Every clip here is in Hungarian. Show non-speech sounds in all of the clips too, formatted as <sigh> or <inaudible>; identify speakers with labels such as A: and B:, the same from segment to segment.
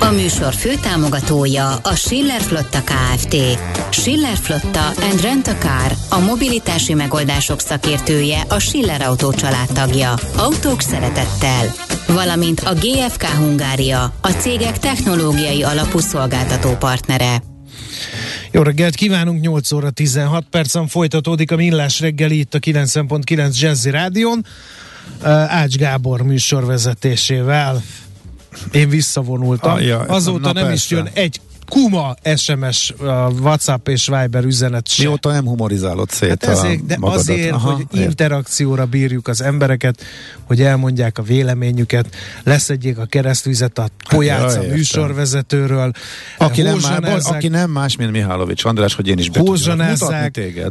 A: A műsor főtámogatója a Schiller Flotta Kft. Schiller Flotta and Rent a Car, a mobilitási megoldások szakértője, a Schiller Autó tagja. Autók szeretettel. Valamint a GFK Hungária, a cégek technológiai alapú szolgáltató partnere.
B: Jó reggelt kívánunk, 8 óra 16 percen folytatódik a Millás reggeli itt a 90.9 Jazzy Rádion. Ács Gábor műsorvezetésével. Én visszavonultam. Ah, ja, Azóta nem persze. is jön egy kuma SMS, WhatsApp és Viber üzenet
C: sem. Mióta nem humorizálod szét hát ezért,
B: De magadat. azért, Aha, hogy ért. interakcióra bírjuk az embereket, hogy elmondják a véleményüket, leszedjék a keresztvizet a Pojáca hát, műsorvezetőről.
C: Aki nem, más, aki nem más, mint Mihálovics András, hogy én is be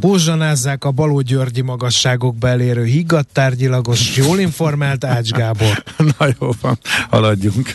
B: Hózsanázzák a Baló Györgyi magasságokba elérő higgadtárgyilagos, jól informált Ács Gábor. <laughs>
C: Na jó van, haladjunk.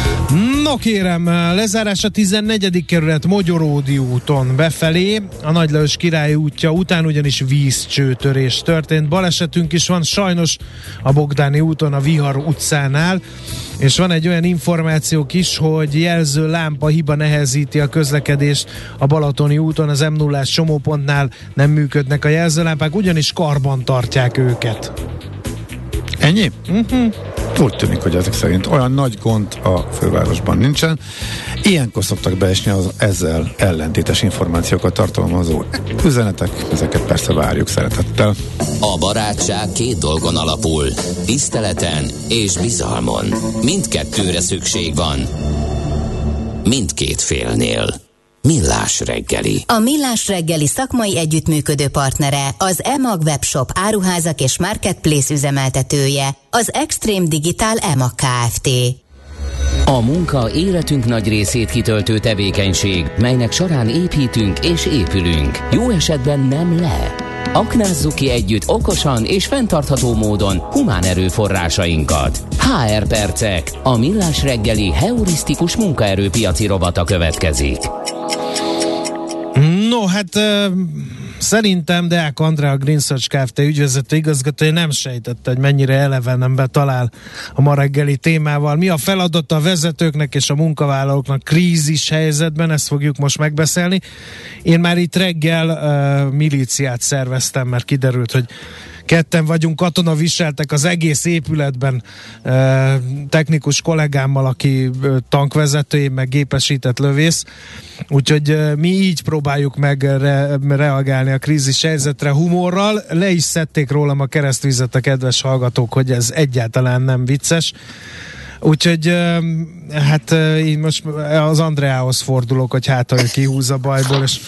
B: No kérem, lezárás a 14. kerület Mogyoródi úton befelé, a Nagylajos Király útja után ugyanis vízcsőtörés történt. Balesetünk is van sajnos a Bogdáni úton, a Vihar utcánál, és van egy olyan információk is, hogy jelző lámpa hiba nehezíti a közlekedést a Balatoni úton, az m 0 csomópontnál nem működnek a jelzőlámpák, ugyanis karban tartják őket.
C: Ennyi? Uh-huh. Úgy tűnik, hogy ezek szerint olyan nagy gond a fővárosban nincsen. Ilyenkor szoktak beesni az ezzel ellentétes információkat tartalmazó üzenetek, ezeket persze várjuk szeretettel.
D: A barátság két dolgon alapul, tiszteleten és bizalmon. Mindkettőre szükség van. Mindkét félnél. Millás reggeli.
A: A Millás reggeli szakmai együttműködő partnere az EMAG webshop áruházak és marketplace üzemeltetője, az Extreme Digital EMAG Kft.
D: A munka életünk nagy részét kitöltő tevékenység, melynek során építünk és épülünk. Jó esetben nem le. Aknázzuk ki együtt okosan és fenntartható módon humán erőforrásainkat. HR Percek, a Millás reggeli heurisztikus munkaerőpiaci robata következik.
B: Hát uh, szerintem Deák Andrá, a Green Search Kft. ügyvezető igazgatója nem sejtette, hogy mennyire elevenembe talál a ma reggeli témával. Mi a feladat a vezetőknek és a munkavállalóknak krízis helyzetben, ezt fogjuk most megbeszélni. Én már itt reggel uh, milíciát szerveztem, mert kiderült, hogy ketten vagyunk, katona viseltek az egész épületben technikus kollégámmal, aki tankvezető, meg gépesített lövész. Úgyhogy mi így próbáljuk meg re- reagálni a krízis helyzetre humorral. Le is szedték rólam a keresztvizet a kedves hallgatók, hogy ez egyáltalán nem vicces. Úgyhogy hát én most az Andreához fordulok, hogy hát, hogy kihúz a bajból, és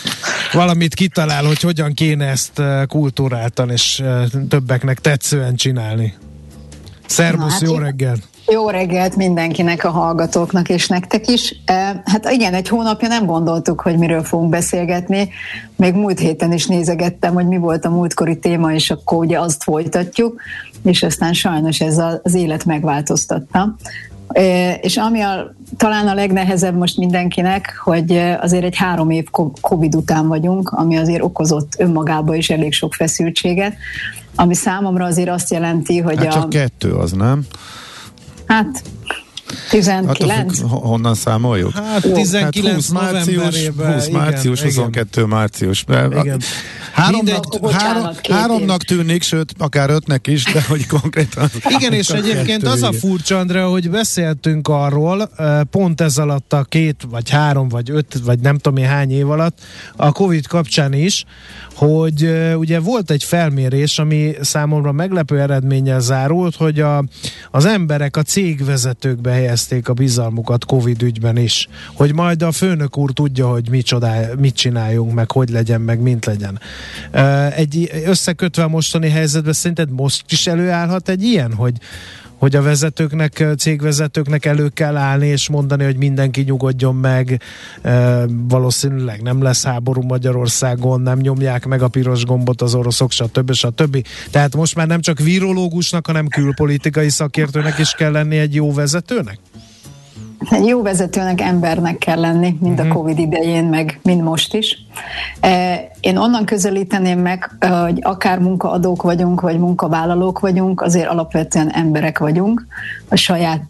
B: valamit kitalál, hogy hogyan kéne ezt kultúráltan és többeknek tetszően csinálni. Szervusz, hát jó reggel!
E: Jó reggelt mindenkinek, a hallgatóknak és nektek is. Hát igen, egy hónapja nem gondoltuk, hogy miről fogunk beszélgetni. Még múlt héten is nézegettem, hogy mi volt a múltkori téma, és akkor ugye azt folytatjuk, és aztán sajnos ez az élet megváltoztatta. És ami a, talán a legnehezebb most mindenkinek, hogy azért egy három év Covid után vagyunk, ami azért okozott önmagában is elég sok feszültséget, ami számomra azért azt jelenti, hogy
C: hát a... csak kettő az, nem?
E: Hát 19. Hát,
C: honnan számoljuk?
B: Hát 19 hát 20 március,
C: 20 március, igen, 22 igen. március. Igen. Háromnak, Mindegy, három, háromnak tűnik, sőt, akár ötnek is, de hogy konkrétan...
B: Igen, és egyébként az a furcsa, Andrea, hogy beszéltünk arról, pont ez alatt a két, vagy három, vagy öt, vagy nem tudom én hány év alatt, a Covid kapcsán is, hogy ugye volt egy felmérés, ami számomra meglepő eredménnyel zárult, hogy a, az emberek a cégvezetőkbe helyezték a bizalmukat Covid ügyben is, hogy majd a főnök úr tudja, hogy mit, csodál, mit csináljunk, meg hogy legyen, meg mint legyen. Egy összekötve a mostani helyzetben szerinted most is előállhat egy ilyen, hogy hogy a vezetőknek, cégvezetőknek elő kell állni és mondani, hogy mindenki nyugodjon meg, valószínűleg nem lesz háború Magyarországon, nem nyomják meg a piros gombot az oroszok, stb. stb. Tehát most már nem csak virológusnak, hanem külpolitikai szakértőnek is kell lenni egy jó vezetőnek?
E: Egy jó vezetőnek embernek kell lenni, mind a mhm. Covid idején, meg mind most is. Én onnan közelíteném meg, hogy akár munkaadók vagyunk, vagy munkavállalók vagyunk, azért alapvetően emberek vagyunk a saját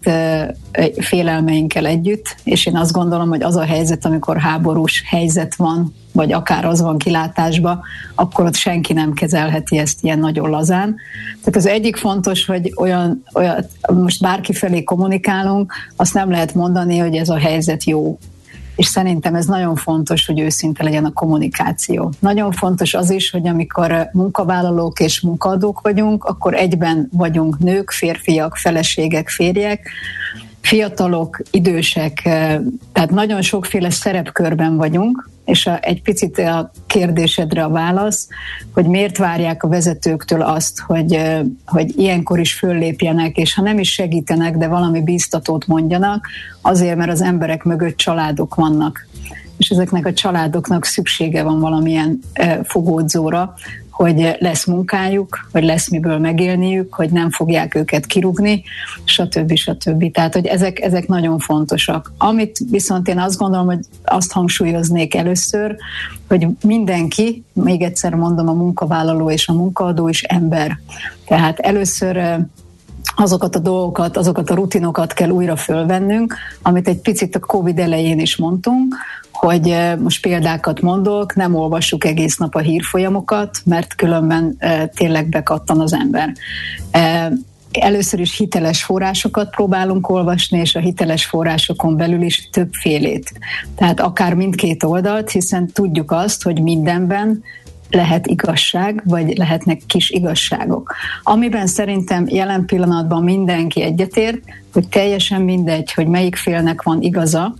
E: félelmeinkkel együtt, és én azt gondolom, hogy az a helyzet, amikor háborús helyzet van, vagy akár az van kilátásba, akkor ott senki nem kezelheti ezt ilyen nagyon lazán. Tehát az egyik fontos, hogy olyan, olyan most bárki felé kommunikálunk, azt nem lehet mondani, hogy ez a helyzet jó. És szerintem ez nagyon fontos, hogy őszinte legyen a kommunikáció. Nagyon fontos az is, hogy amikor munkavállalók és munkaadók vagyunk, akkor egyben vagyunk nők, férfiak, feleségek, férjek, fiatalok, idősek, tehát nagyon sokféle szerepkörben vagyunk, és a, egy picit a kérdésedre a válasz, hogy miért várják a vezetőktől azt, hogy, hogy ilyenkor is föllépjenek, és ha nem is segítenek, de valami bíztatót mondjanak, azért, mert az emberek mögött családok vannak. És ezeknek a családoknak szüksége van valamilyen fogódzóra, hogy lesz munkájuk, hogy lesz miből megélniük, hogy nem fogják őket kirúgni, stb. stb. Tehát, hogy ezek, ezek nagyon fontosak. Amit viszont én azt gondolom, hogy azt hangsúlyoznék először, hogy mindenki, még egyszer mondom, a munkavállaló és a munkaadó is ember. Tehát először azokat a dolgokat, azokat a rutinokat kell újra fölvennünk, amit egy picit a COVID elején is mondtunk, hogy eh, most példákat mondok, nem olvassuk egész nap a hírfolyamokat, mert különben eh, tényleg bekattan az ember. Eh, először is hiteles forrásokat próbálunk olvasni, és a hiteles forrásokon belül is többfélét. Tehát akár mindkét oldalt, hiszen tudjuk azt, hogy mindenben lehet igazság, vagy lehetnek kis igazságok. Amiben szerintem jelen pillanatban mindenki egyetért, hogy teljesen mindegy, hogy melyik félnek van igaza,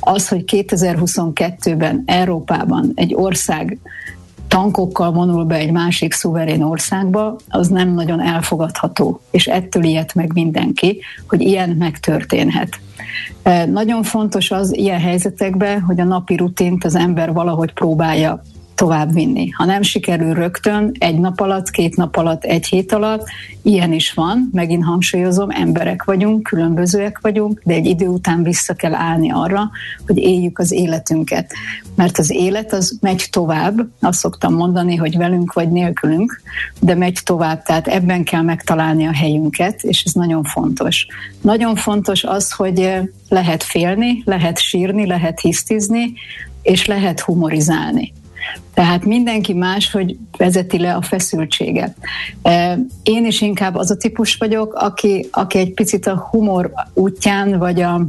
E: az, hogy 2022-ben Európában egy ország tankokkal vonul be egy másik szuverén országba, az nem nagyon elfogadható, és ettől ilyet meg mindenki, hogy ilyen megtörténhet. Nagyon fontos az ilyen helyzetekben, hogy a napi rutint az ember valahogy próbálja továbbvinni. Ha nem sikerül rögtön, egy nap alatt, két nap alatt, egy hét alatt, ilyen is van, megint hangsúlyozom, emberek vagyunk, különbözőek vagyunk, de egy idő után vissza kell állni arra, hogy éljük az életünket. Mert az élet az megy tovább, azt szoktam mondani, hogy velünk vagy nélkülünk, de megy tovább, tehát ebben kell megtalálni a helyünket, és ez nagyon fontos. Nagyon fontos az, hogy lehet félni, lehet sírni, lehet hisztizni, és lehet humorizálni. Tehát mindenki más, hogy vezeti le a feszültséget. Én is inkább az a típus vagyok, aki, aki egy picit a humor útján, vagy a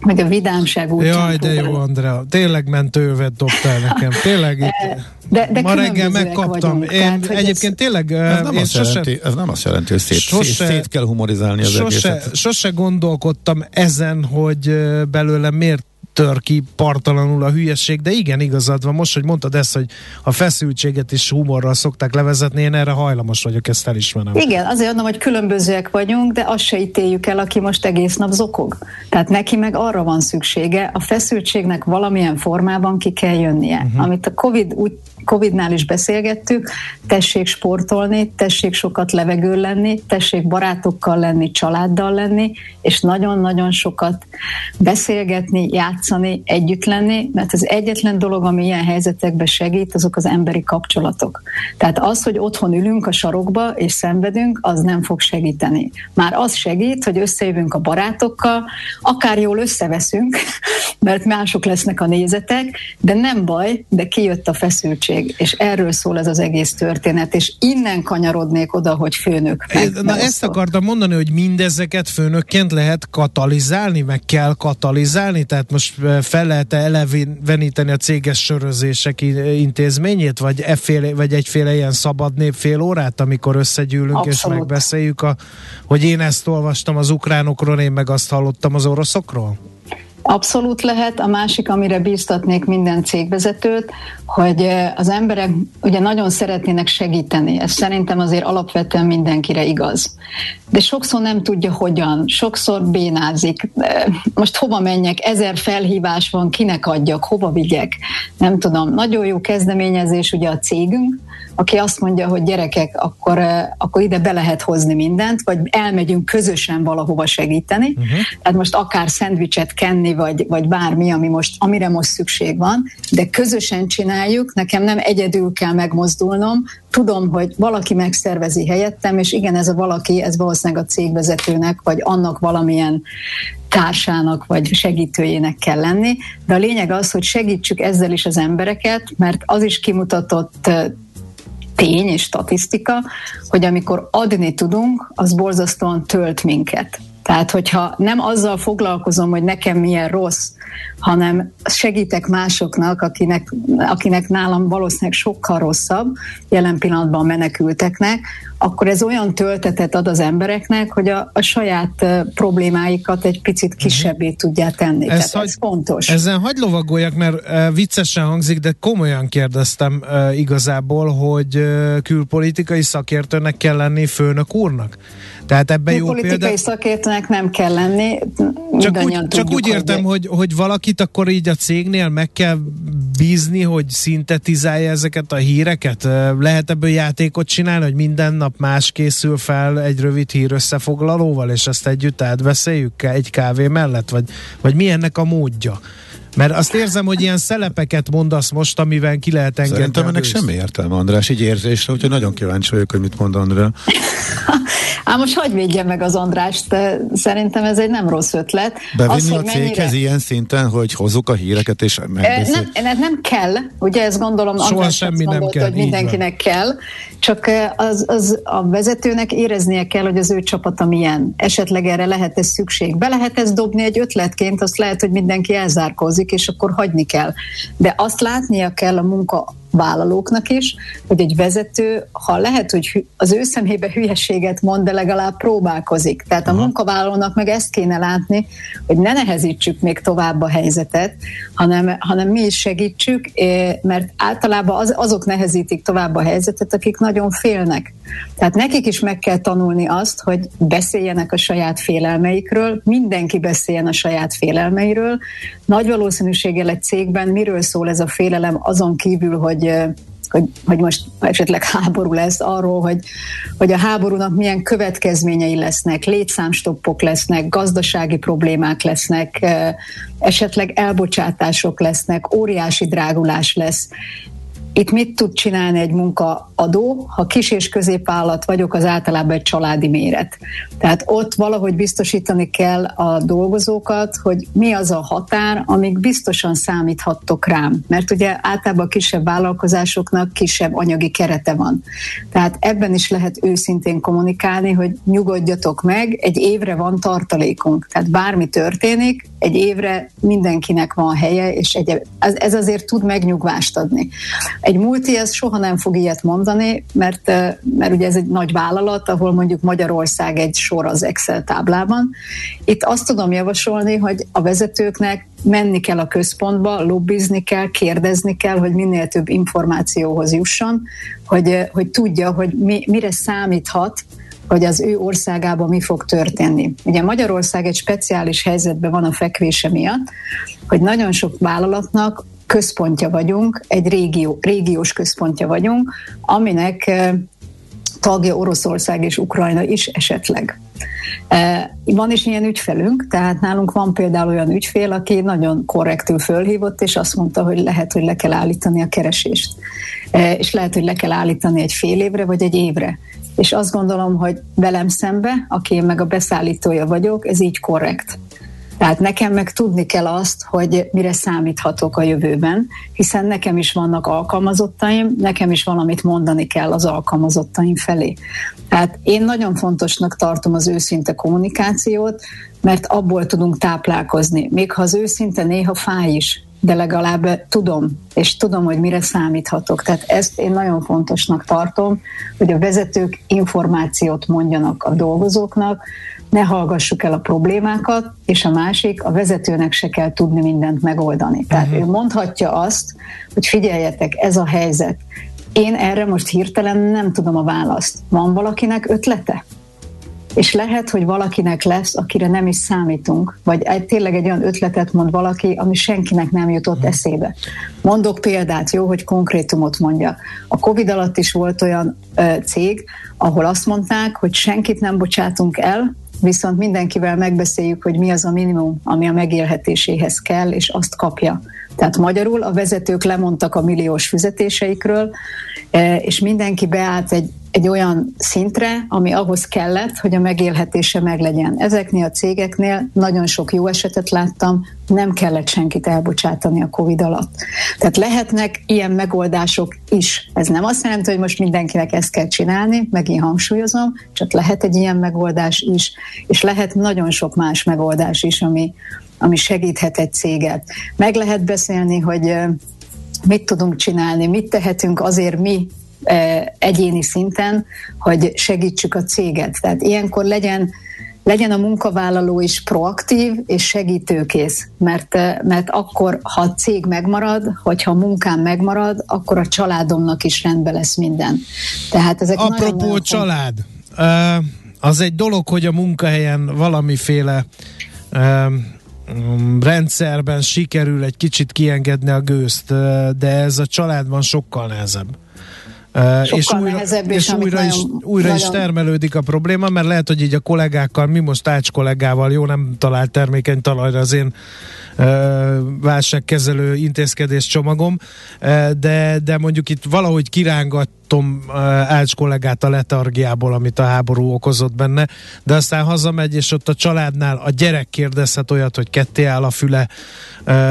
E: meg a vidámság útján.
B: Jaj, de jó, Andrea. Tényleg mentővet dobtál nekem. Tényleg itt. De, de ma reggel megkaptam. Vagyunk, én tehát, egyébként ez, tényleg...
C: Ez nem, azt sose, jelenti, ez nem azt jelenti, hogy szét, sose, szét kell humorizálni az
B: sose,
C: egészet.
B: Sose gondolkodtam ezen, hogy belőle miért tör ki partalanul a hülyeség, de igen, igazad van. Most, hogy mondtad ezt, hogy a feszültséget is humorral szokták levezetni, én erre hajlamos vagyok, ezt elismerem.
E: Igen, azért mondom, hogy különbözőek vagyunk, de azt se ítéljük el, aki most egész nap zokog. Tehát neki meg arra van szüksége, a feszültségnek valamilyen formában ki kell jönnie. Uh-huh. Amit a COVID úgy Covid-nál is beszélgettük, tessék sportolni, tessék sokat levegő lenni, tessék barátokkal lenni, családdal lenni, és nagyon-nagyon sokat beszélgetni, játszani, együtt lenni, mert az egyetlen dolog, ami ilyen helyzetekben segít, azok az emberi kapcsolatok. Tehát az, hogy otthon ülünk a sarokba és szenvedünk, az nem fog segíteni. Már az segít, hogy összejövünk a barátokkal, akár jól összeveszünk, <laughs> mert mások lesznek a nézetek, de nem baj, de kijött a feszültség és erről szól ez az egész történet, és innen kanyarodnék oda, hogy főnök. Meg,
B: Na ezt akartam mondani, hogy mindezeket főnökként lehet katalizálni, meg kell katalizálni, tehát most fel lehet eleveníteni a céges sörözések intézményét, vagy, efféle, vagy egyféle ilyen szabad nép fél órát, amikor összegyűlünk Abszolút. és megbeszéljük, a, hogy én ezt olvastam az ukránokról, én meg azt hallottam az oroszokról?
E: Abszolút lehet. A másik, amire bíztatnék minden cégvezetőt, hogy az emberek ugye nagyon szeretnének segíteni. Ez szerintem azért alapvetően mindenkire igaz. De sokszor nem tudja hogyan, sokszor bénázik. Most hova menjek, ezer felhívás van, kinek adjak, hova vigyek, nem tudom. Nagyon jó kezdeményezés ugye a cégünk, aki azt mondja, hogy gyerekek, akkor, akkor ide be lehet hozni mindent, vagy elmegyünk közösen valahova segíteni. Uh-huh. Tehát most akár szendvicset kenni, vagy, vagy bármi, ami most, amire most szükség van, de közösen csináljuk, nekem nem egyedül kell megmozdulnom, tudom, hogy valaki megszervezi helyettem, és igen, ez a valaki, ez valószínűleg a cégvezetőnek, vagy annak valamilyen társának vagy segítőjének kell lenni, de a lényeg az, hogy segítsük ezzel is az embereket, mert az is kimutatott tény és statisztika, hogy amikor adni tudunk, az borzasztóan tölt minket. Tehát, hogyha nem azzal foglalkozom, hogy nekem milyen rossz, hanem segítek másoknak, akinek, akinek nálam valószínűleg sokkal rosszabb, jelen pillanatban menekülteknek, akkor ez olyan töltetet ad az embereknek, hogy a, a saját problémáikat egy picit mhm. kisebbé tudják tenni. Ez, Tehát hagy, ez fontos.
B: Ezen hagy lovagoljak, mert viccesen hangzik, de komolyan kérdeztem igazából, hogy külpolitikai szakértőnek kell lenni főnök úrnak? Tehát ebben jó
E: politikai
B: példa...
E: szakértőnek nem kell lenni.
B: Csak úgy, tudjuk, csak úgy értem, hogy, hogy valakit akkor így a cégnél meg kell bízni, hogy szintetizálja ezeket a híreket? Lehet ebből játékot csinálni, hogy minden nap más készül fel egy rövid hír összefoglalóval, és ezt együtt átbeszéljük egy kávé mellett? Vagy, vagy mi ennek a módja? Mert azt érzem, hogy ilyen szelepeket mondasz most, amivel ki lehet engedni.
C: Szerintem ennek semmi értelme, András, így érzésre, úgyhogy nagyon kíváncsi vagyok, hogy mit mond András. <laughs>
E: Á, most hogy védje meg az Andrást? Szerintem ez egy nem rossz ötlet.
C: Bevinni az, a céghez mennyire... ilyen szinten, hogy hozzuk a híreket és
E: megbeszél... nem, nem kell, ugye ezt gondolom
B: Soha András semmi nem kell,
E: hogy mindenkinek kell, csak az, az a vezetőnek éreznie kell, hogy az ő csapata milyen. Esetleg erre lehet ez szükség. Be lehet ez dobni egy ötletként, azt lehet, hogy mindenki elzárkózik, és akkor hagyni kell. De azt látnia kell a munka vállalóknak is, hogy egy vezető, ha lehet, hogy az ő szemébe hülyeséget mond, de legalább próbálkozik. Tehát a munkavállalónak meg ezt kéne látni, hogy ne nehezítsük még tovább a helyzetet, hanem, hanem mi is segítsük, mert általában az, azok nehezítik tovább a helyzetet, akik nagyon félnek. Tehát nekik is meg kell tanulni azt, hogy beszéljenek a saját félelmeikről, mindenki beszéljen a saját félelmeiről. Nagy valószínűséggel egy cégben miről szól ez a félelem azon kívül, hogy hogy, hogy most esetleg háború lesz, arról, hogy, hogy a háborúnak milyen következményei lesznek, létszámstoppok lesznek, gazdasági problémák lesznek, esetleg elbocsátások lesznek, óriási drágulás lesz. Itt mit tud csinálni egy munkaadó? Ha kis és középállat vagyok, az általában egy családi méret. Tehát ott valahogy biztosítani kell a dolgozókat, hogy mi az a határ, amíg biztosan számíthattok rám. Mert ugye általában a kisebb vállalkozásoknak kisebb anyagi kerete van. Tehát ebben is lehet őszintén kommunikálni, hogy nyugodjatok meg, egy évre van tartalékunk. Tehát bármi történik, egy évre mindenkinek van helye, és egy, ez azért tud megnyugvást adni. Egy multi ez soha nem fog ilyet mondani, mert, mert ugye ez egy nagy vállalat, ahol mondjuk Magyarország egy sor az Excel táblában. Itt azt tudom javasolni, hogy a vezetőknek menni kell a központba, lobbizni kell, kérdezni kell, hogy minél több információhoz jusson, hogy, hogy tudja, hogy mi, mire számíthat, hogy az ő országában mi fog történni. Ugye Magyarország egy speciális helyzetben van a fekvése miatt, hogy nagyon sok vállalatnak központja vagyunk, egy régió, régiós központja vagyunk, aminek eh, tagja Oroszország és Ukrajna is esetleg. Eh, van is ilyen ügyfelünk, tehát nálunk van például olyan ügyfél, aki nagyon korrektül fölhívott, és azt mondta, hogy lehet, hogy le kell állítani a keresést. Eh, és lehet, hogy le kell állítani egy fél évre, vagy egy évre. És azt gondolom, hogy velem szembe, aki én meg a beszállítója vagyok, ez így korrekt. Tehát nekem meg tudni kell azt, hogy mire számíthatok a jövőben, hiszen nekem is vannak alkalmazottaim, nekem is valamit mondani kell az alkalmazottaim felé. Tehát én nagyon fontosnak tartom az őszinte kommunikációt, mert abból tudunk táplálkozni. Még ha az őszinte néha fáj is, de legalább tudom, és tudom, hogy mire számíthatok. Tehát ezt én nagyon fontosnak tartom, hogy a vezetők információt mondjanak a dolgozóknak, ne hallgassuk el a problémákat, és a másik, a vezetőnek se kell tudni mindent megoldani. Tehát uh-huh. ő mondhatja azt, hogy figyeljetek, ez a helyzet. Én erre most hirtelen nem tudom a választ. Van valakinek ötlete? és lehet, hogy valakinek lesz, akire nem is számítunk, vagy egy, tényleg egy olyan ötletet mond valaki, ami senkinek nem jutott eszébe. Mondok példát, jó, hogy konkrétumot mondja. A Covid alatt is volt olyan ö, cég, ahol azt mondták, hogy senkit nem bocsátunk el, viszont mindenkivel megbeszéljük, hogy mi az a minimum, ami a megélhetéséhez kell, és azt kapja. Tehát magyarul a vezetők lemondtak a milliós fizetéseikről, és mindenki beállt egy egy olyan szintre, ami ahhoz kellett, hogy a megélhetése meglegyen. Ezeknél a cégeknél nagyon sok jó esetet láttam, nem kellett senkit elbocsátani a COVID alatt. Tehát lehetnek ilyen megoldások is. Ez nem azt jelenti, hogy most mindenkinek ezt kell csinálni, megint hangsúlyozom, csak lehet egy ilyen megoldás is, és lehet nagyon sok más megoldás is, ami, ami segíthet egy céget. Meg lehet beszélni, hogy mit tudunk csinálni, mit tehetünk azért mi egyéni szinten, hogy segítsük a céget. Tehát ilyenkor legyen legyen a munkavállaló is proaktív és segítőkész, mert, mert akkor, ha a cég megmarad, hogyha a munkám megmarad, akkor a családomnak is rendben lesz minden.
B: Tehát ezek Apropó nagyon, nagyon család, az egy dolog, hogy a munkahelyen valamiféle rendszerben sikerül egy kicsit kiengedni a gőzt, de ez a családban sokkal nehezebb.
E: Sokkal és újra, nehezebb, és, és
B: újra, is, újra nagyon... is termelődik a probléma, mert lehet, hogy így a kollégákkal, mi most Ács kollégával, jó, nem talált termékeny talajra az én válságkezelő intézkedés csomagom, de, de mondjuk itt valahogy kirángattam Ács kollégát a letargiából, amit a háború okozott benne, de aztán hazamegy, és ott a családnál a gyerek kérdezhet olyat, hogy ketté áll a füle,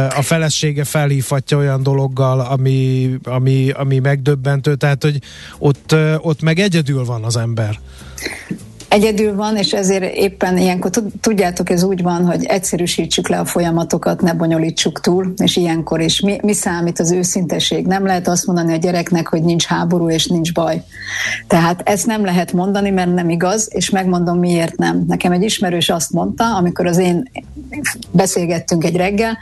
B: a felesége felhívhatja olyan dologgal, ami, ami, ami megdöbbentő, tehát hogy ott, ott meg egyedül van az ember
E: egyedül van, és ezért éppen ilyenkor tudjátok, ez úgy van, hogy egyszerűsítsük le a folyamatokat, ne bonyolítsuk túl, és ilyenkor is mi, mi számít az őszinteség? Nem lehet azt mondani a gyereknek, hogy nincs háború és nincs baj. Tehát ezt nem lehet mondani, mert nem igaz, és megmondom miért nem. Nekem egy ismerős azt mondta, amikor az én beszélgettünk egy reggel,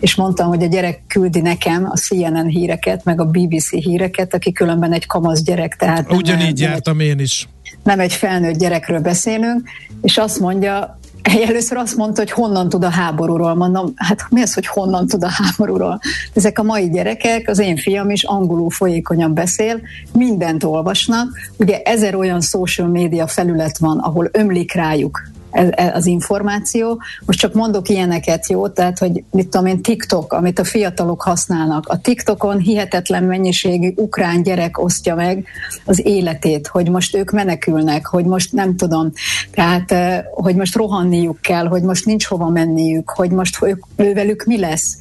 E: és mondtam, hogy a gyerek küldi nekem a CNN híreket, meg a BBC híreket, aki különben egy kamasz gyerek. Tehát
B: Ugyanígy jártam én is
E: nem egy felnőtt gyerekről beszélünk, és azt mondja, először azt mondta, hogy honnan tud a háborúról. Mondom, hát mi az, hogy honnan tud a háborúról? Ezek a mai gyerekek, az én fiam is angolul folyékonyan beszél, mindent olvasnak. Ugye ezer olyan social media felület van, ahol ömlik rájuk az információ. Most csak mondok ilyeneket, jó? Tehát, hogy mit tudom én, TikTok, amit a fiatalok használnak. A TikTokon hihetetlen mennyiségű ukrán gyerek osztja meg az életét, hogy most ők menekülnek, hogy most nem tudom, tehát, hogy most rohanniuk kell, hogy most nincs hova menniük, hogy most ők, ővelük mi lesz.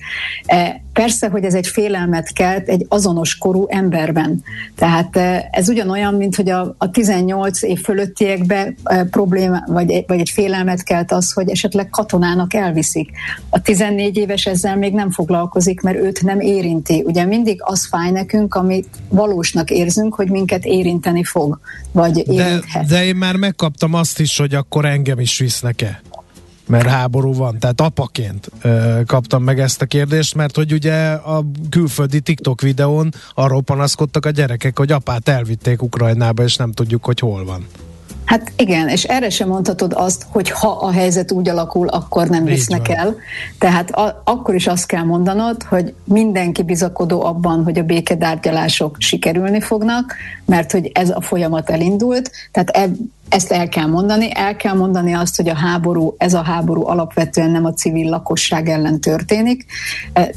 E: Persze, hogy ez egy félelmet kelt egy azonos korú emberben. Tehát ez ugyanolyan, mint hogy a, a 18 év fölöttiekbe probléma, vagy, vagy egy félelmet kelt az, hogy esetleg katonának elviszik. A 14 éves ezzel még nem foglalkozik, mert őt nem érinti. Ugye mindig az fáj nekünk, amit valósnak érzünk, hogy minket érinteni fog, vagy
B: érinthet. De, de én már megkaptam azt is, hogy akkor engem is visznek-e mert háború van. Tehát apaként ö, kaptam meg ezt a kérdést, mert hogy ugye a külföldi TikTok videón arról panaszkodtak a gyerekek, hogy apát elvitték Ukrajnába, és nem tudjuk, hogy hol van.
E: Hát igen, és erre sem mondhatod azt, hogy ha a helyzet úgy alakul, akkor nem visznek el. Tehát a, akkor is azt kell mondanod, hogy mindenki bizakodó abban, hogy a békedárgyalások sikerülni fognak, mert hogy ez a folyamat elindult. Tehát eb, ezt el kell mondani. El kell mondani azt, hogy a háború, ez a háború alapvetően nem a civil lakosság ellen történik,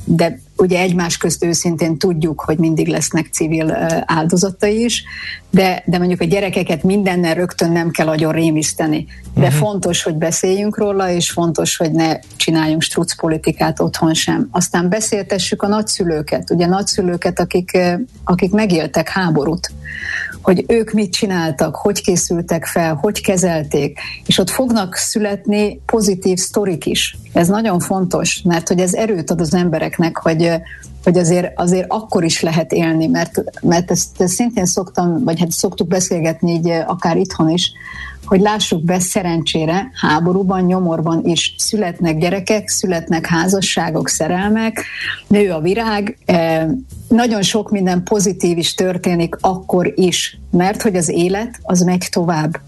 E: de ugye egymás közt őszintén tudjuk, hogy mindig lesznek civil áldozatai is, de, de mondjuk a gyerekeket mindennel rögtön nem kell agyon rémiszteni. De uh-huh. fontos, hogy beszéljünk róla, és fontos, hogy ne csináljunk struc politikát otthon sem. Aztán beszéltessük a nagyszülőket, ugye nagyszülőket, akik, akik megéltek háborút hogy ők mit csináltak, hogy készültek fel, hogy kezelték, és ott fognak születni pozitív sztorik is. Ez nagyon fontos, mert hogy ez erőt ad az embereknek, hogy hogy azért, azért akkor is lehet élni, mert, mert ezt, ezt szintén szoktam, vagy hát szoktuk beszélgetni így akár itthon is, hogy lássuk be, szerencsére háborúban, nyomorban is születnek gyerekek, születnek házasságok, szerelmek, nő a virág, eh, nagyon sok minden pozitív is történik akkor is, mert hogy az élet az megy tovább.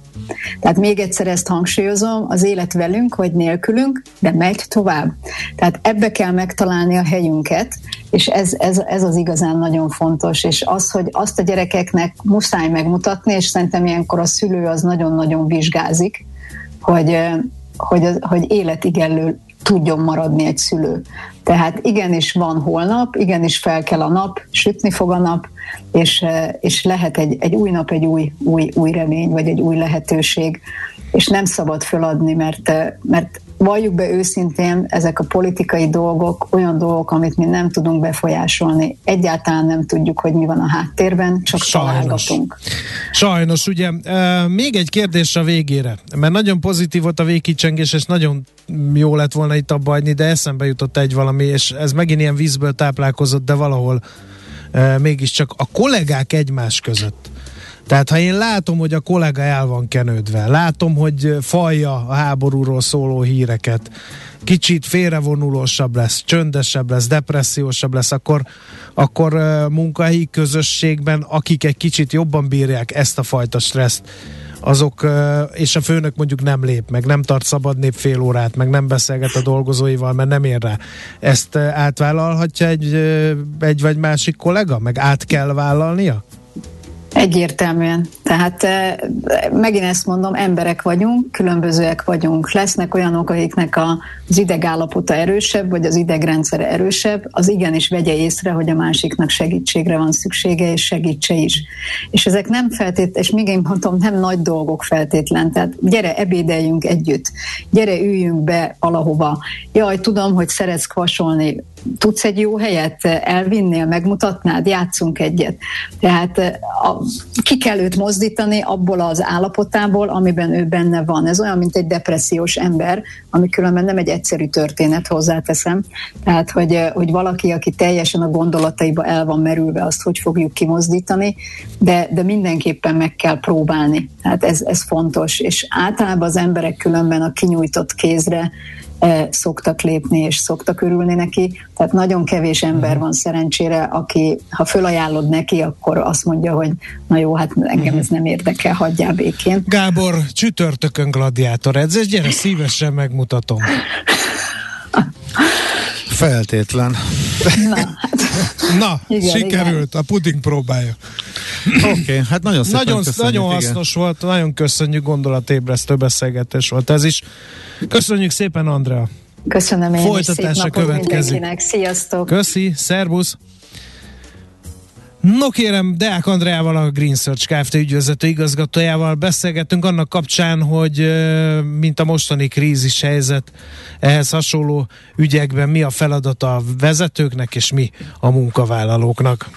E: Tehát még egyszer ezt hangsúlyozom, az élet velünk vagy nélkülünk, de megy tovább. Tehát ebbe kell megtalálni a helyünket, és ez, ez, ez az igazán nagyon fontos, és az, hogy azt a gyerekeknek muszáj megmutatni, és szerintem ilyenkor a szülő az nagyon-nagyon vizsgázik, hogy, hogy, hogy életigenlő tudjon maradni egy szülő. Tehát igenis van holnap, igenis fel kell a nap, sütni fog a nap, és, és lehet egy, egy új nap, egy új, új, új remény, vagy egy új lehetőség, és nem szabad föladni, mert, mert valljuk be őszintén, ezek a politikai dolgok olyan dolgok, amit mi nem tudunk befolyásolni. Egyáltalán nem tudjuk, hogy mi van a háttérben, csak Sajnos. találgatunk.
B: Sajnos, ugye. Még egy kérdés a végére, mert nagyon pozitív volt a végkicsengés, és nagyon jó lett volna itt abba hagyni, de eszembe jutott egy valami, és ez megint ilyen vízből táplálkozott, de valahol mégiscsak a kollégák egymás között tehát ha én látom, hogy a kollega el van kenődve, látom, hogy falja a háborúról szóló híreket, kicsit félrevonulósabb lesz, csöndesebb lesz, depressziósabb lesz, akkor, akkor munkahelyi közösségben, akik egy kicsit jobban bírják ezt a fajta stresszt, azok, és a főnök mondjuk nem lép, meg nem tart szabad nép fél órát, meg nem beszélget a dolgozóival, mert nem ér rá. Ezt átvállalhatja egy, egy vagy másik kollega? Meg át kell vállalnia?
E: Egyértelműen. Tehát eh, megint ezt mondom, emberek vagyunk, különbözőek vagyunk. Lesznek olyanok, akiknek az idegállapota erősebb, vagy az idegrendszere erősebb, az igenis vegye észre, hogy a másiknak segítségre van szüksége, és segítse is. És ezek nem feltétlenül, és még én mondom, nem nagy dolgok feltétlen. Tehát gyere, ebédeljünk együtt, gyere, üljünk be valahova. Jaj, tudom, hogy szeretsz kvasolni, tudsz egy jó helyet elvinnél, megmutatnád, játszunk egyet. Tehát a, ki kell mozdítani abból az állapotából, amiben ő benne van. Ez olyan, mint egy depressziós ember, ami különben nem egy egyszerű történet, hozzáteszem. Tehát, hogy, hogy valaki, aki teljesen a gondolataiba el van merülve, azt hogy fogjuk kimozdítani, de, de mindenképpen meg kell próbálni. Tehát ez, ez fontos. És általában az emberek különben a kinyújtott kézre szoktak lépni, és szoktak örülni neki. Tehát nagyon kevés ember mhm. van szerencsére, aki, ha fölajánlod neki, akkor azt mondja, hogy na jó, hát engem ez nem érdekel, hagyjál békén.
B: Gábor, csütörtökön gladiátor edzés, gyere, szívesen megmutatom. <laughs>
C: Feltétlen.
B: Na, hát. Na igen, sikerült, igen. a puding próbálja.
C: Oké, okay, hát nagyon szépen
B: Nagyon, nagyon hasznos igen. volt, nagyon köszönjük, gondolatébresztő beszélgetés volt ez is. Köszönjük szépen, Andrea.
E: Köszönöm én
B: Folytatása következik.
E: Sziasztok.
B: Köszi, szervusz. No kérem, Deák Andreával, a Green Search Kft. ügyvezető igazgatójával beszélgettünk annak kapcsán, hogy mint a mostani krízis helyzet, ehhez hasonló ügyekben mi a feladata a vezetőknek és mi a munkavállalóknak.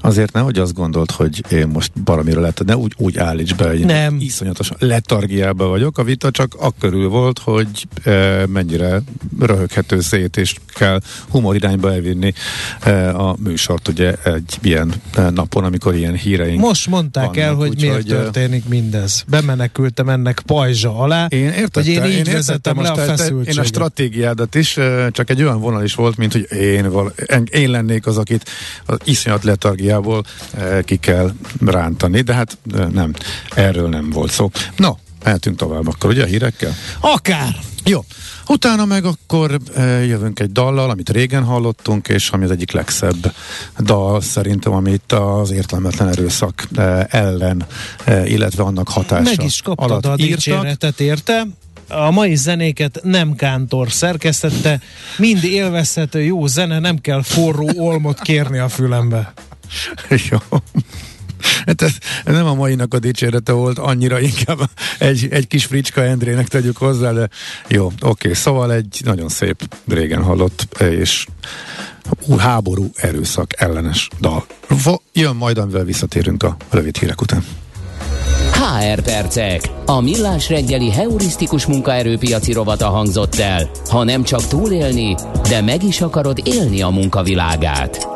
C: Azért nehogy azt gondolt, hogy én most baromira lett, ne úgy, úgy állíts be, hogy nem. iszonyatos letargiába vagyok. A vita csak akkörül volt, hogy e, mennyire röhöghető szét, és kell humor irányba elvinni e, a műsort, ugye egy ilyen e, napon, amikor ilyen híreink
B: Most mondták vannak, el, hogy úgy, miért hogy, történik mindez. Bemenekültem ennek pajzsa alá,
C: én értettem, hogy én így én vezettem le a feszültséget. Én a stratégiádat is, csak egy olyan vonal is volt, mint hogy én, val, én lennék az, akit az iszonyat letargiába energiából eh, ki kell rántani, de hát eh, nem, erről nem volt szó. No, mehetünk tovább akkor, ugye a hírekkel?
B: Akár!
C: Jó, utána meg akkor e, jövünk egy dallal, amit régen hallottunk, és ami az egyik legszebb dal szerintem, amit az értelmetlen erőszak ellen, illetve annak hatása
B: Meg is kaptad a dicséretet érte. A mai zenéket nem Kántor szerkesztette, mind élvezhető jó zene, nem kell forró olmot kérni a fülembe. <laughs>
C: Jó. Hát ez, nem a mainak a dicsérete volt, annyira inkább egy, egy kis fricska Endrének tegyük hozzá, de jó, oké, szóval egy nagyon szép, régen hallott, és háború erőszak ellenes dal. Jön majd, amivel visszatérünk a rövid hírek után.
D: HR percek. A millás reggeli heurisztikus munkaerőpiaci rovata hangzott el. Ha nem csak túlélni, de meg is akarod élni a munkavilágát.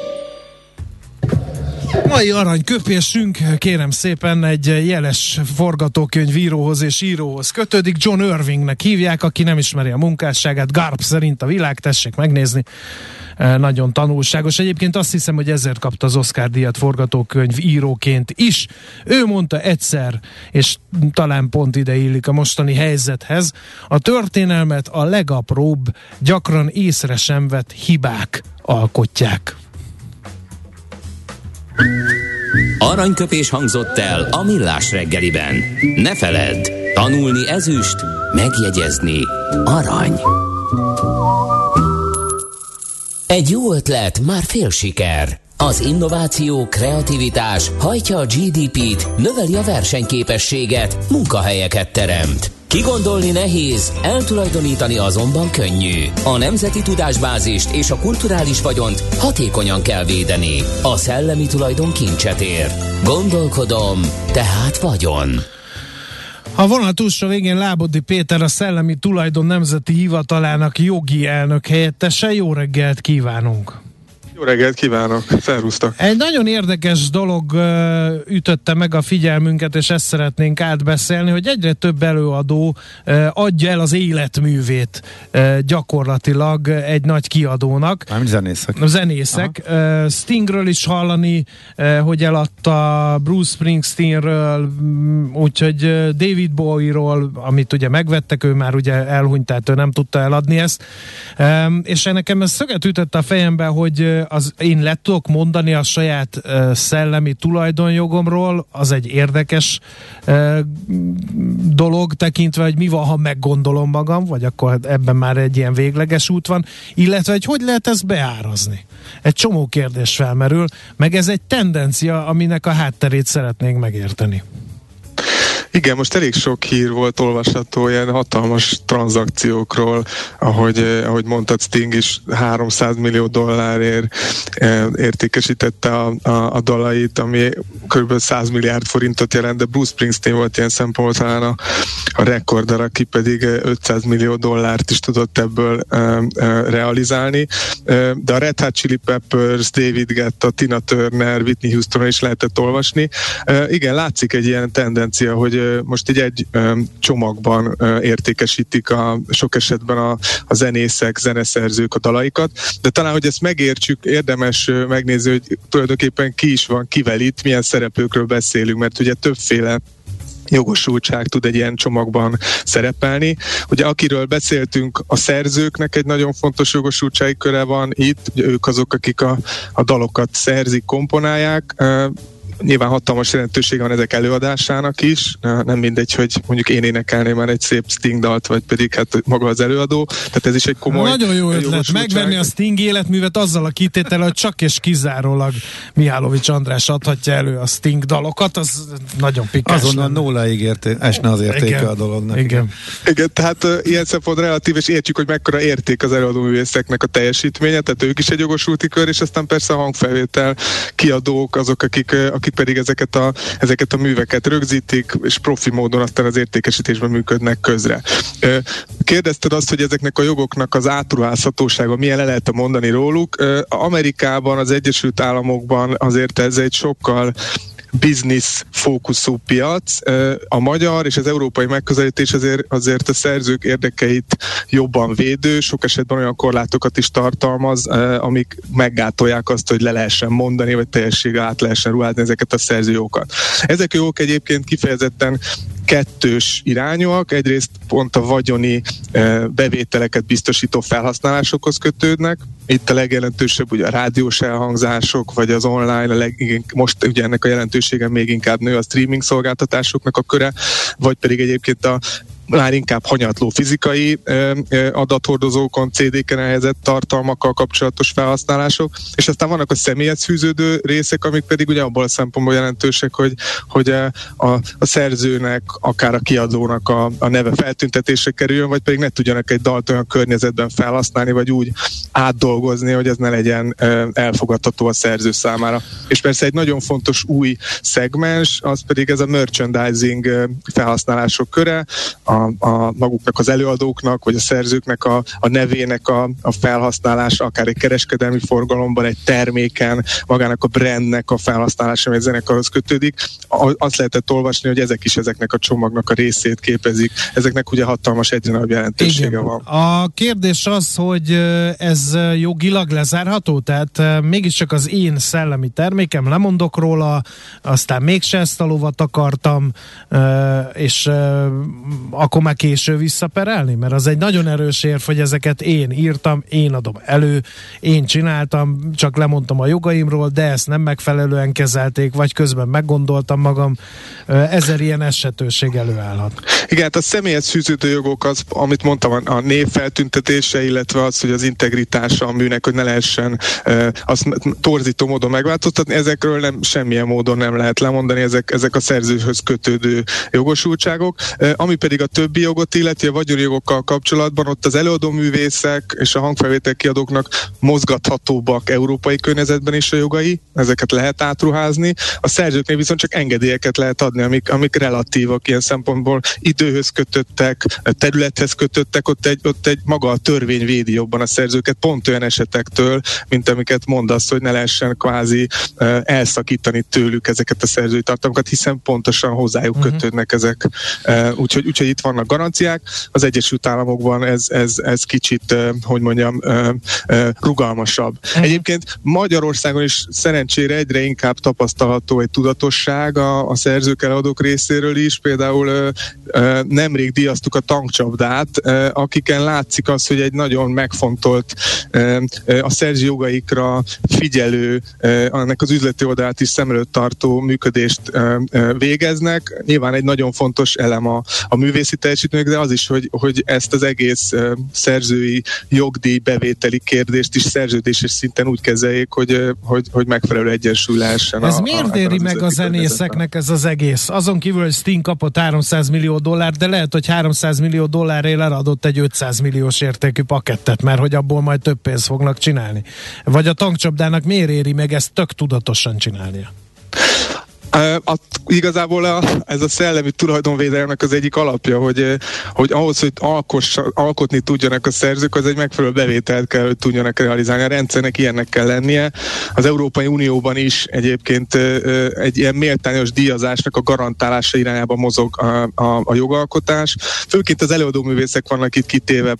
B: Mai aranyköpésünk, kérem szépen, egy jeles forgatókönyvíróhoz és íróhoz kötődik. John Irvingnek hívják, aki nem ismeri a munkásságát. Garp szerint a világ, tessék megnézni. E, nagyon tanulságos. Egyébként azt hiszem, hogy ezért kapta az Oscar díjat forgatókönyv íróként is. Ő mondta egyszer, és talán pont ide illik a mostani helyzethez, a történelmet a legapróbb, gyakran észre sem vett hibák alkotják.
D: Aranyköpés hangzott el a millás reggeliben. Ne feledd, tanulni ezüst, megjegyezni arany. Egy jó ötlet, már fél siker. Az innováció, kreativitás hajtja a GDP-t, növeli a versenyképességet, munkahelyeket teremt. Kigondolni nehéz, eltulajdonítani azonban könnyű. A nemzeti tudásbázist és a kulturális vagyont hatékonyan kell védeni. A szellemi tulajdon kincset ér. Gondolkodom, tehát vagyon.
B: A vonal túlsó végén Lábodi Péter, a Szellemi Tulajdon Nemzeti Hivatalának jogi elnök helyettese. Jó reggelt kívánunk!
F: Jó reggelt kívánok, szervusztok!
B: Egy nagyon érdekes dolog ütötte meg a figyelmünket, és ezt szeretnénk átbeszélni, hogy egyre több előadó adja el az életművét gyakorlatilag egy nagy kiadónak.
C: Nem zenészek.
B: Zenészek. Uh, Stingről is hallani, hogy eladta Bruce Springsteenről, úgyhogy David Bowie-ról, amit ugye megvettek, ő már ugye elhunyt, tehát ő nem tudta eladni ezt. És nekem ez szöget ütött a fejembe, hogy az én le tudok mondani a saját szellemi tulajdonjogomról, az egy érdekes dolog tekintve, hogy mi van, ha meggondolom magam, vagy akkor ebben már egy ilyen végleges út van, illetve hogy hogy lehet ezt beárazni. Egy csomó kérdés felmerül, meg ez egy tendencia, aminek a hátterét szeretnénk megérteni.
F: Igen, most elég sok hír volt olvasható ilyen hatalmas tranzakciókról, ahogy, eh, ahogy mondtad, Sting is 300 millió dollárért eh, értékesítette a, a, a dalait, ami kb. 100 milliárd forintot jelent, de Bruce Springsteen volt ilyen szempontból talán a, a rekorder, aki pedig 500 eh, millió dollárt is tudott ebből realizálni. De a Red Hot Chili Peppers, David Guetta, Tina Turner, Whitney Houston is lehetett olvasni. Igen, látszik egy ilyen tendencia, hogy most így egy csomagban értékesítik a, sok esetben a, a zenészek, zeneszerzők a dalaikat, de talán, hogy ezt megértsük, érdemes megnézni, hogy tulajdonképpen ki is van, kivel itt, milyen szereplőkről beszélünk, mert ugye többféle jogosultság tud egy ilyen csomagban szerepelni. Ugye akiről beszéltünk, a szerzőknek egy nagyon fontos jogosultsági köre van itt, ugye ők azok, akik a, a dalokat szerzik, komponálják, nyilván hatalmas jelentősége van ezek előadásának is, nem mindegy, hogy mondjuk én énekelném már egy szép Sting dalt, vagy pedig hát maga az előadó, tehát ez is egy komoly
B: Nagyon jó ötlet, megvenni a Sting életművet azzal a kitétel, hogy csak és kizárólag Mihálovics András adhatja elő a Sting dalokat, az nagyon pikás.
C: Azonnal nulláig érté, esne az értéke Igen. a dolognak.
B: Igen.
F: Igen, tehát uh, ilyen szempont relatív, és értjük, hogy mekkora érték az előadóművészeknek a teljesítménye, tehát ők is egy jogosulti kör, és aztán persze a hangfelvétel kiadók, azok, akik, akik akik pedig ezeket a, ezeket a műveket rögzítik, és profi módon aztán az értékesítésben működnek közre. Kérdezted azt, hogy ezeknek a jogoknak az átruházhatósága milyen le lehet mondani róluk. Amerikában, az Egyesült Államokban azért ez egy sokkal business fókuszú piac. A magyar és az európai megközelítés azért, azért a szerzők érdekeit jobban védő, sok esetben olyan korlátokat is tartalmaz, amik meggátolják azt, hogy le lehessen mondani, vagy teljességgel át lehessen ruházni ezeket a szerzőjogokat. Ezek jók egyébként kifejezetten kettős irányúak. Egyrészt pont a vagyoni bevételeket biztosító felhasználásokhoz kötődnek, itt a legjelentősebb ugye a rádiós elhangzások, vagy az online, a leg, most ugye ennek a jelentősége még inkább nő a streaming szolgáltatásoknak a köre, vagy pedig egyébként a már inkább hanyatló fizikai adathordozókon, CD-ken elhelyezett tartalmakkal kapcsolatos felhasználások, és aztán vannak a személyhez fűződő részek, amik pedig ugye abból a szempontból jelentősek, hogy, hogy a, a, a szerzőnek, akár a kiadónak a, a neve feltüntetésre kerüljön, vagy pedig ne tudjanak egy dalt olyan környezetben felhasználni, vagy úgy átdolgozni, hogy ez ne legyen elfogadható a szerző számára. És persze egy nagyon fontos új szegmens, az pedig ez a merchandising felhasználások köre, a a, maguknak az előadóknak, vagy a szerzőknek a, a nevének a, a felhasználása, akár egy kereskedelmi forgalomban, egy terméken, magának a brandnek a felhasználása, ami a zenekarhoz kötődik. Azt lehetett olvasni, hogy ezek is ezeknek a csomagnak a részét képezik. Ezeknek ugye hatalmas egyre nagyobb jelentősége Igen. van.
B: A kérdés az, hogy ez jogilag lezárható, tehát mégiscsak az én szellemi termékem, lemondok róla, aztán mégse ezt a lovat akartam, és akkor már késő visszaperelni? Mert az egy nagyon erős érv, hogy ezeket én írtam, én adom elő, én csináltam, csak lemondtam a jogaimról, de ezt nem megfelelően kezelték, vagy közben meggondoltam magam. Ezer ilyen esetőség előállhat.
F: Igen, hát a személyes fűződő jogok az, amit mondtam, a név feltüntetése, illetve az, hogy az integritása a műnek, hogy ne lehessen azt torzító módon megváltoztatni, ezekről nem, semmilyen módon nem lehet lemondani, ezek, ezek a szerzőhöz kötődő jogosultságok, ami pedig a többi jogot illeti, a vagyoni jogokkal kapcsolatban, ott az előadóművészek és a hangfelvétel kiadóknak mozgathatóbbak európai környezetben is a jogai, ezeket lehet átruházni. A szerzőknél viszont csak engedélyeket lehet adni, amik, amik relatívak ilyen szempontból időhöz kötöttek, területhez kötöttek, ott egy, ott egy maga a törvény védi jobban a szerzőket pont olyan esetektől, mint amiket mondasz, hogy ne lehessen kvázi elszakítani tőlük ezeket a szerzői tartalmakat, hiszen pontosan hozzájuk uh-huh. kötődnek ezek. Úgyhogy, úgyhogy itt vannak garanciák. Az Egyesült Államokban ez, ez, ez kicsit, hogy mondjam, rugalmasabb. Uh-huh. Egyébként Magyarországon is szerencsére egyre inkább tapasztalható egy tudatosság a, a szerzők eladók részéről is. Például nemrég díjaztuk a tankcsapdát, akiken látszik az, hogy egy nagyon megfontolt a szerző jogaikra figyelő, annak az üzleti oldalát is szem előtt tartó működést végeznek. Nyilván egy nagyon fontos elem a, a művészi teljesítmények, de az is, hogy, hogy ezt az egész szerzői jogdíj bevételi kérdést is szerződéses szinten úgy kezeljék, hogy, hogy, hogy megfelelő egyensúly lehessen.
B: Ez a, miért éri meg a zenészeknek ez az egész? Azon kívül, hogy Sting kapott 300 millió dollár, de lehet, hogy 300 millió dollárért eladott egy 500 milliós értékű pakettet, mert hogy abból majd több pénzt fognak csinálni. Vagy a tankcsapdának miért éri meg ezt tök tudatosan csinálnia?
F: A, igazából a, ez a szellemi tulajdonvédelmek az egyik alapja, hogy, hogy ahhoz, hogy alkoss, alkotni tudjanak a szerzők, az egy megfelelő bevételt kell, hogy tudjanak realizálni. A rendszernek ilyennek kell lennie. Az Európai Unióban is egyébként egy ilyen méltányos díjazásnak a garantálása irányába mozog a, a, a jogalkotás. Főként az előadóművészek vannak itt kitéve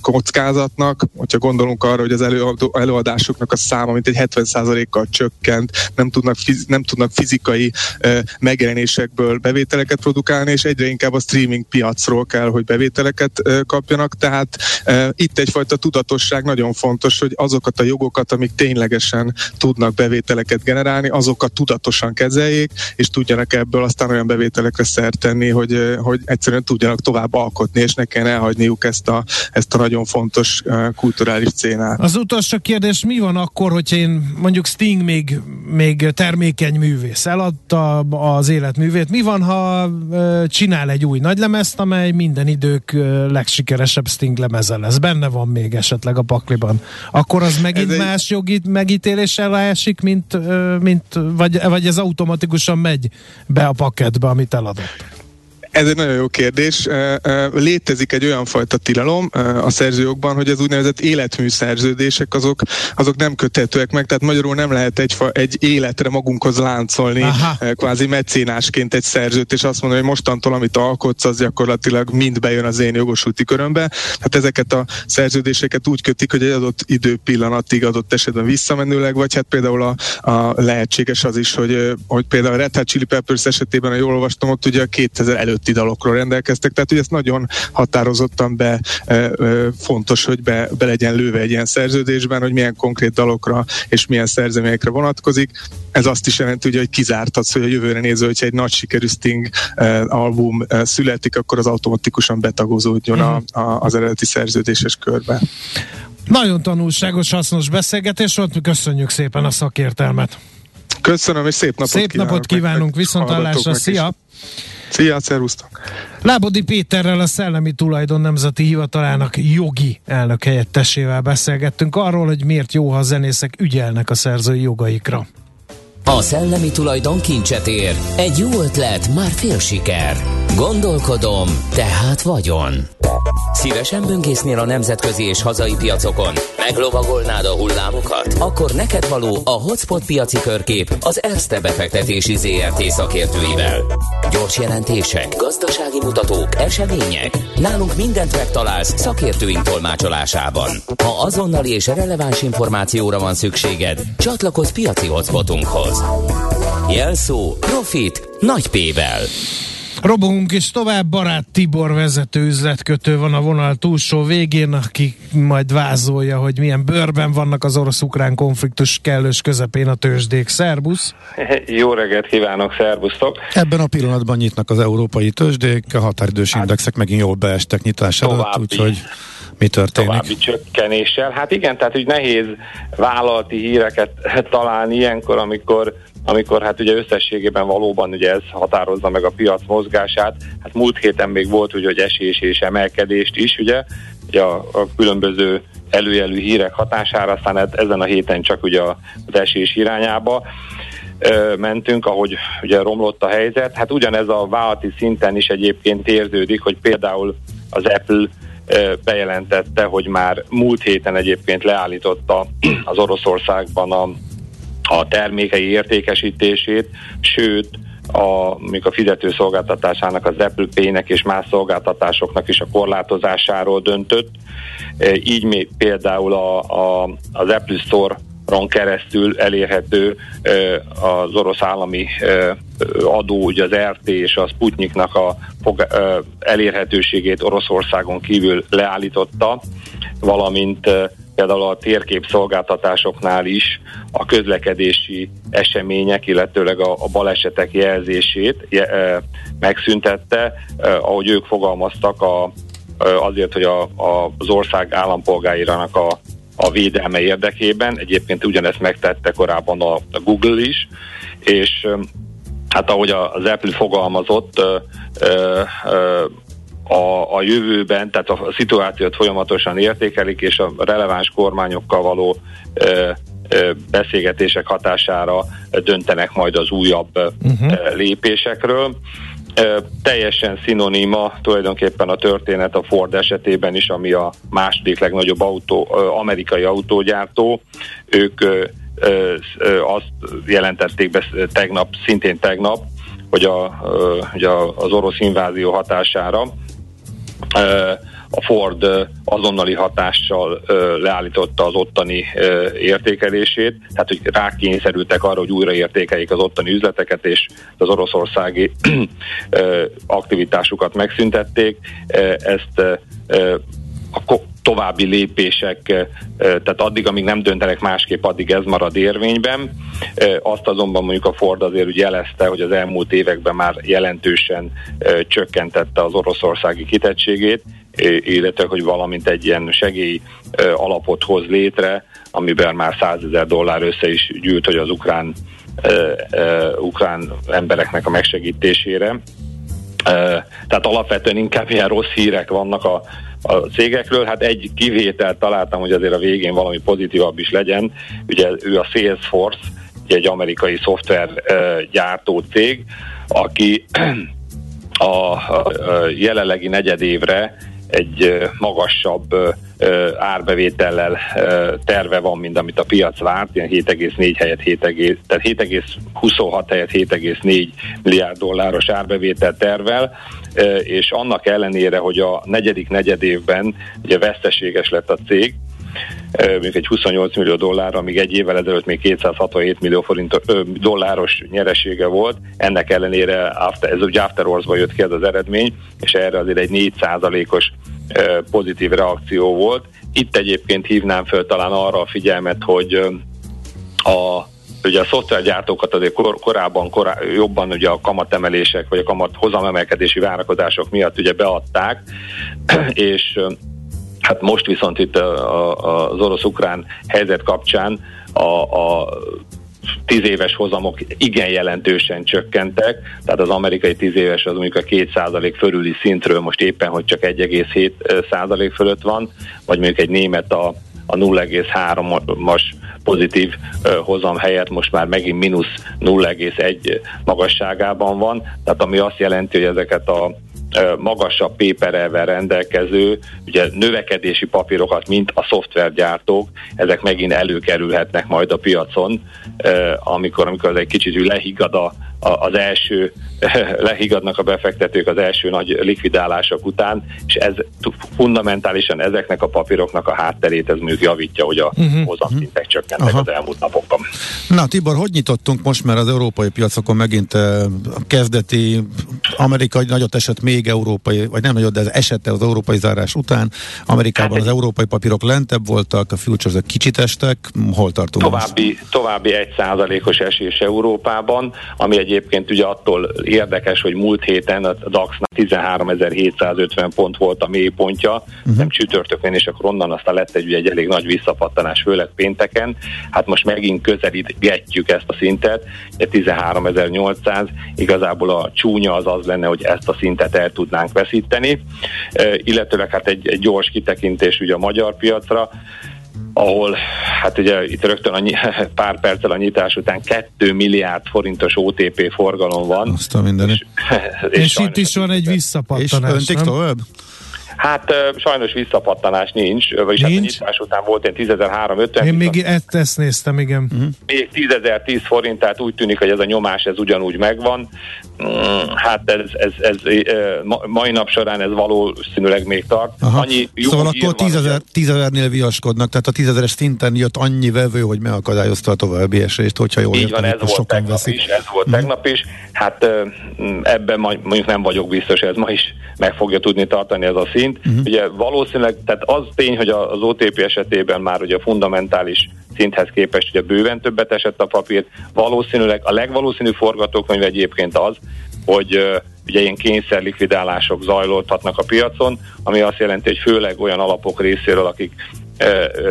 F: kockázatnak, hogyha gondolunk arra, hogy az előadó, előadásoknak a száma mint egy 70%-kal csökkent, nem tudnak, fiz, nem tudnak fizikai fizikai megjelenésekből bevételeket produkálni, és egyre inkább a streaming piacról kell, hogy bevételeket kapjanak, tehát itt egyfajta tudatosság nagyon fontos, hogy azokat a jogokat, amik ténylegesen tudnak bevételeket generálni, azokat tudatosan kezeljék, és tudjanak ebből aztán olyan bevételekre szert tenni, hogy, hogy egyszerűen tudjanak tovább alkotni, és ne kell elhagyniuk ezt a, ezt a nagyon fontos kulturális cénát.
B: Az utolsó kérdés, mi van akkor, hogy én mondjuk Sting még, még termékeny művész, el eladta az életművét. Mi van, ha csinál egy új nagylemezt, amely minden idők legsikeresebb Sting lemeze lesz? Benne van még esetleg a pakliban. Akkor az megint ez más egy... jogi megítéléssel esik, mint, mint vagy, vagy ez automatikusan megy be a paketbe, amit eladott?
F: Ez egy nagyon jó kérdés. Létezik egy olyan fajta tilalom a szerzőjogban, hogy az úgynevezett életmű szerződések azok, azok nem köthetőek meg, tehát magyarul nem lehet egy, egy életre magunkhoz láncolni Aha. kvázi mecénásként egy szerzőt, és azt mondani, hogy mostantól, amit alkotsz, az gyakorlatilag mind bejön az én jogosulti körömbe. Hát ezeket a szerződéseket úgy kötik, hogy egy adott időpillanatig adott esetben visszamenőleg, vagy hát például a, a lehetséges az is, hogy, hogy például a Red Hot Chili Peppers esetében, ha jól olvastam, ott ugye a 2000 előtt előtti dalokról rendelkeztek, tehát hogy ezt nagyon határozottan be fontos, hogy be, be legyen lőve egy ilyen szerződésben, hogy milyen konkrét dalokra és milyen szerzeményekre vonatkozik. Ez azt is jelenti, ugye, hogy kizárt az, hogy a jövőre nézve, hogyha egy nagy sikerű Sting album születik, akkor az automatikusan betagozódjon a, a, az eredeti szerződéses körbe.
B: Nagyon tanulságos, hasznos beszélgetés volt, köszönjük szépen a szakértelmet.
F: Köszönöm, és szép napot
B: Szép kívánok napot kívánunk, viszontlátásra, szia!
F: Szia, szervusztok!
B: Lábodi Péterrel a Szellemi Tulajdon Nemzeti Hivatalának jogi elnök helyettesével beszélgettünk arról, hogy miért jó, ha a zenészek ügyelnek a szerzői jogaikra.
D: A szellemi tulajdon kincset ér. Egy jó ötlet, már fél siker. Gondolkodom, tehát vagyon. Szívesen böngésznél a nemzetközi és hazai piacokon? Meglovagolnád a hullámokat? Akkor neked való a Hotspot piaci körkép az Erste befektetési ZRT szakértőivel. Gyors jelentések, gazdasági mutatók, események. Nálunk mindent megtalálsz szakértőink tolmácsolásában. Ha azonnali és releváns információra van szükséged, csatlakozz piaci hotspotunkhoz. Jelszó Profit nagy P-vel.
B: Robogunk is tovább, barát Tibor vezető üzletkötő van a vonal túlsó végén, aki majd vázolja, hogy milyen bőrben vannak az orosz-ukrán konfliktus kellős közepén a tőzsdék. Szerbusz! <laughs>
G: Jó reggelt kívánok, szervusztok!
C: Ebben a pillanatban nyitnak az európai tőzsdék, a határidős hát, indexek megint jól beestek nyitás előtt, úgyhogy mi történik?
G: További csökkenéssel. Hát igen, tehát úgy nehéz vállalati híreket találni ilyenkor, amikor amikor hát ugye összességében valóban ugye ez határozza meg a piac mozgását. Hát múlt héten még volt ugye, hogy esés és emelkedést is, ugye, ugye a, a különböző előjelű hírek hatására, aztán hát ezen a héten csak ugye az esés irányába ö, mentünk, ahogy ugye romlott a helyzet. Hát ugyanez a vállalati szinten is egyébként érződik, hogy például az Apple bejelentette, hogy már múlt héten egyébként leállította <clears throat> az Oroszországban a a termékei értékesítését, sőt, a, a fizető szolgáltatásának, az Apple Pay-nek és más szolgáltatásoknak is a korlátozásáról döntött. Így még például a, a, az Apple Store ron keresztül elérhető az orosz állami adó, ugye az RT és a Sputniknak a elérhetőségét Oroszországon kívül leállította, valamint például a térkép szolgáltatásoknál is a közlekedési események, illetőleg a, a balesetek jelzését je, e, megszüntette, e, ahogy ők fogalmaztak, a, azért, hogy a, a, az ország állampolgáirának a, a védelme érdekében. Egyébként ugyanezt megtette korábban a, a Google is, és hát ahogy az Apple fogalmazott, a, a jövőben, tehát a, a szituációt folyamatosan értékelik, és a releváns kormányokkal való beszélgetések hatására döntenek majd az újabb uh-huh. lépésekről. Teljesen szinoníma tulajdonképpen a történet a Ford esetében is, ami a második legnagyobb autó, amerikai autógyártó. Ők azt jelentették be tegnap, szintén tegnap, hogy a, hogy a, az orosz invázió hatására a Ford azonnali hatással leállította az ottani értékelését, tehát hogy rákényszerültek arra, hogy újra értékeljék az ottani üzleteket, és az oroszországi aktivitásukat megszüntették. Ezt a további lépések, tehát addig, amíg nem döntenek másképp, addig ez marad érvényben. Azt azonban mondjuk a Ford azért úgy jelezte, hogy az elmúlt években már jelentősen csökkentette az oroszországi kitettségét, illetve hogy valamint egy ilyen segély alapot hoz létre, amiben már 100 ezer dollár össze is gyűlt, hogy az ukrán, ukrán embereknek a megsegítésére. Tehát alapvetően inkább ilyen rossz hírek vannak a a cégekről. Hát egy kivételt találtam, hogy azért a végén valami pozitívabb is legyen. Ugye ő a Salesforce, egy amerikai szoftver gyártó cég, aki <clears throat> a jelenlegi negyedévre egy magasabb árbevétellel terve van, mint amit a piac várt, ilyen 7,4 helyett 7, tehát 7,26 helyett 7,4 milliárd dolláros árbevétel tervel, és annak ellenére, hogy a negyedik negyedévben ugye veszteséges lett a cég, mondjuk egy 28 millió dollárra, míg egy évvel ezelőtt még 267 millió forint dolláros nyeresége volt. Ennek ellenére after, ez ugye After jött ki ez az eredmény, és erre azért egy 4 os pozitív reakció volt. Itt egyébként hívnám föl talán arra a figyelmet, hogy a ugye a szoftvergyártókat azért kor, korábban korá, jobban ugye a kamatemelések vagy a kamat hozamemelkedési várakozások miatt ugye beadták, <clears throat> és hát most viszont itt az orosz-ukrán helyzet kapcsán a, a tíz éves hozamok igen jelentősen csökkentek, tehát az amerikai tíz éves az mondjuk a 2% fölüli szintről most éppen, hogy csak 1,7% fölött van, vagy mondjuk egy német a, a 0,3-as pozitív hozam helyett most már megint mínusz 0,1 magasságában van, tehát ami azt jelenti, hogy ezeket a magasabb péperelvel rendelkező ugye növekedési papírokat, mint a szoftvergyártók, ezek megint előkerülhetnek majd a piacon, amikor, amikor ez egy kicsit lehiggad a, az első, <laughs> lehigadnak a befektetők az első nagy likvidálások után, és ez fundamentálisan ezeknek a papíroknak a hátterét ez mondjuk javítja, hogy a uh-huh. hozamszintek csökkentek Aha. az elmúlt napokban.
C: Na Tibor, hogy nyitottunk most, mert az európai piacokon megint uh, kezdeti amerikai nagyot esett még európai, vagy nem nagyot, de ez esette az európai zárás után. Amerikában hát az európai papírok lentebb voltak, a futures kicsit estek. Hol tartunk
G: további, most? További egy százalékos esés Európában, ami egy egyébként ugye attól érdekes, hogy múlt héten a DAX-nak 13.750 pont volt a mélypontja, uh-huh. nem csütörtökön, és akkor onnan aztán lett egy, ugye, egy elég nagy visszapattanás, főleg pénteken. Hát most megint közelítgetjük ezt a szintet, 13.800, igazából a csúnya az az lenne, hogy ezt a szintet el tudnánk veszíteni, illetőleg hát egy, egy gyors kitekintés ugye a magyar piacra, ahol hát ugye itt rögtön annyi, <laughs> pár perccel a nyitás után 2 milliárd forintos OTP forgalom van.
C: Azt a mindenit.
B: És, <laughs> és, és itt is van egy visszapattanás, És öntik
C: tovább?
G: Hát sajnos visszapattanás nincs, vagyis nincs. hát a nyitás után volt ilyen 10.350.
B: Én még ezt, ezt néztem, igen. Uh-huh.
G: Még 10.010 forint, tehát úgy tűnik, hogy ez a nyomás ez ugyanúgy megvan. Mm, hát ez, ez, ez, ez mai nap során ez valószínűleg még tart.
C: Aha. Annyi jó szóval akkor 10.000, nél viaskodnak, tehát a 10.000-es szinten jött annyi vevő, hogy megakadályozta a további esést, hogyha jól
G: Így van, ez volt tegnap veszik. is, ez volt uh-huh. tegnap is. Hát ebben mondjuk nem vagyok biztos, ez ma is meg fogja tudni tartani ez a szint. Uh-huh. Ugye valószínűleg, tehát az tény, hogy az OTP esetében már ugye a fundamentális szinthez képest ugye bőven többet esett a papír. Valószínűleg a legvalószínűbb forgatókönyv egyébként az, hogy ugye ilyen kényszer likvidálások zajlódhatnak a piacon, ami azt jelenti, hogy főleg olyan alapok részéről, akik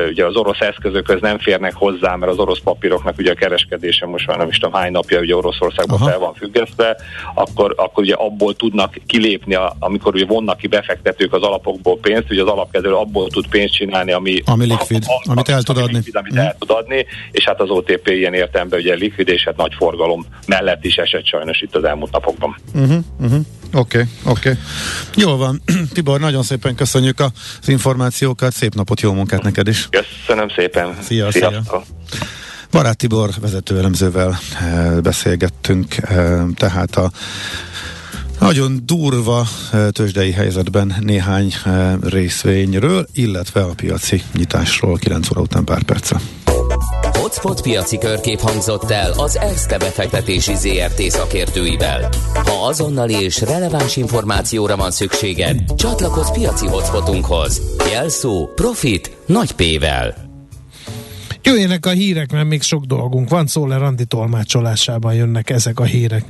G: ugye az orosz eszközökhöz nem férnek hozzá, mert az orosz papíroknak ugye a kereskedése most már nem is tudom hány napja ugye Oroszországban Aha. fel van függesztve, akkor, akkor ugye abból tudnak kilépni, amikor ugye vonnak ki befektetők az alapokból pénzt, ugye az alapkezelő abból tud pénzt csinálni, ami,
C: ami likvid, a, a, amit el tud adni. Likvid,
G: amit mm. el tud adni, és hát az OTP ilyen értelemben ugye likvid, és hát nagy forgalom mellett is esett sajnos itt az elmúlt napokban.
C: Uh-huh, uh-huh. Oké, okay, oké. Okay. Jól van. <clears throat> Tibor, nagyon szépen köszönjük az információkat, szép napot, jó munkát neked is.
G: Köszönöm szépen.
C: Szia, szia. Barát Tibor vezetőelemzővel eh, beszélgettünk, eh, tehát a nagyon durva eh, tőzsdei helyzetben néhány részvényről, illetve a piaci nyitásról 9 óra után pár percre.
D: Hotspot piaci körkép hangzott el az ESZTE befektetési ZRT szakértőivel. Ha azonnali és releváns információra van szükséged, csatlakozz piaci hotspotunkhoz. Jelszó Profit nagy P-vel.
B: Jöjjenek a hírek, mert még sok dolgunk van. Szóler Andi tolmácsolásában jönnek ezek a hírek.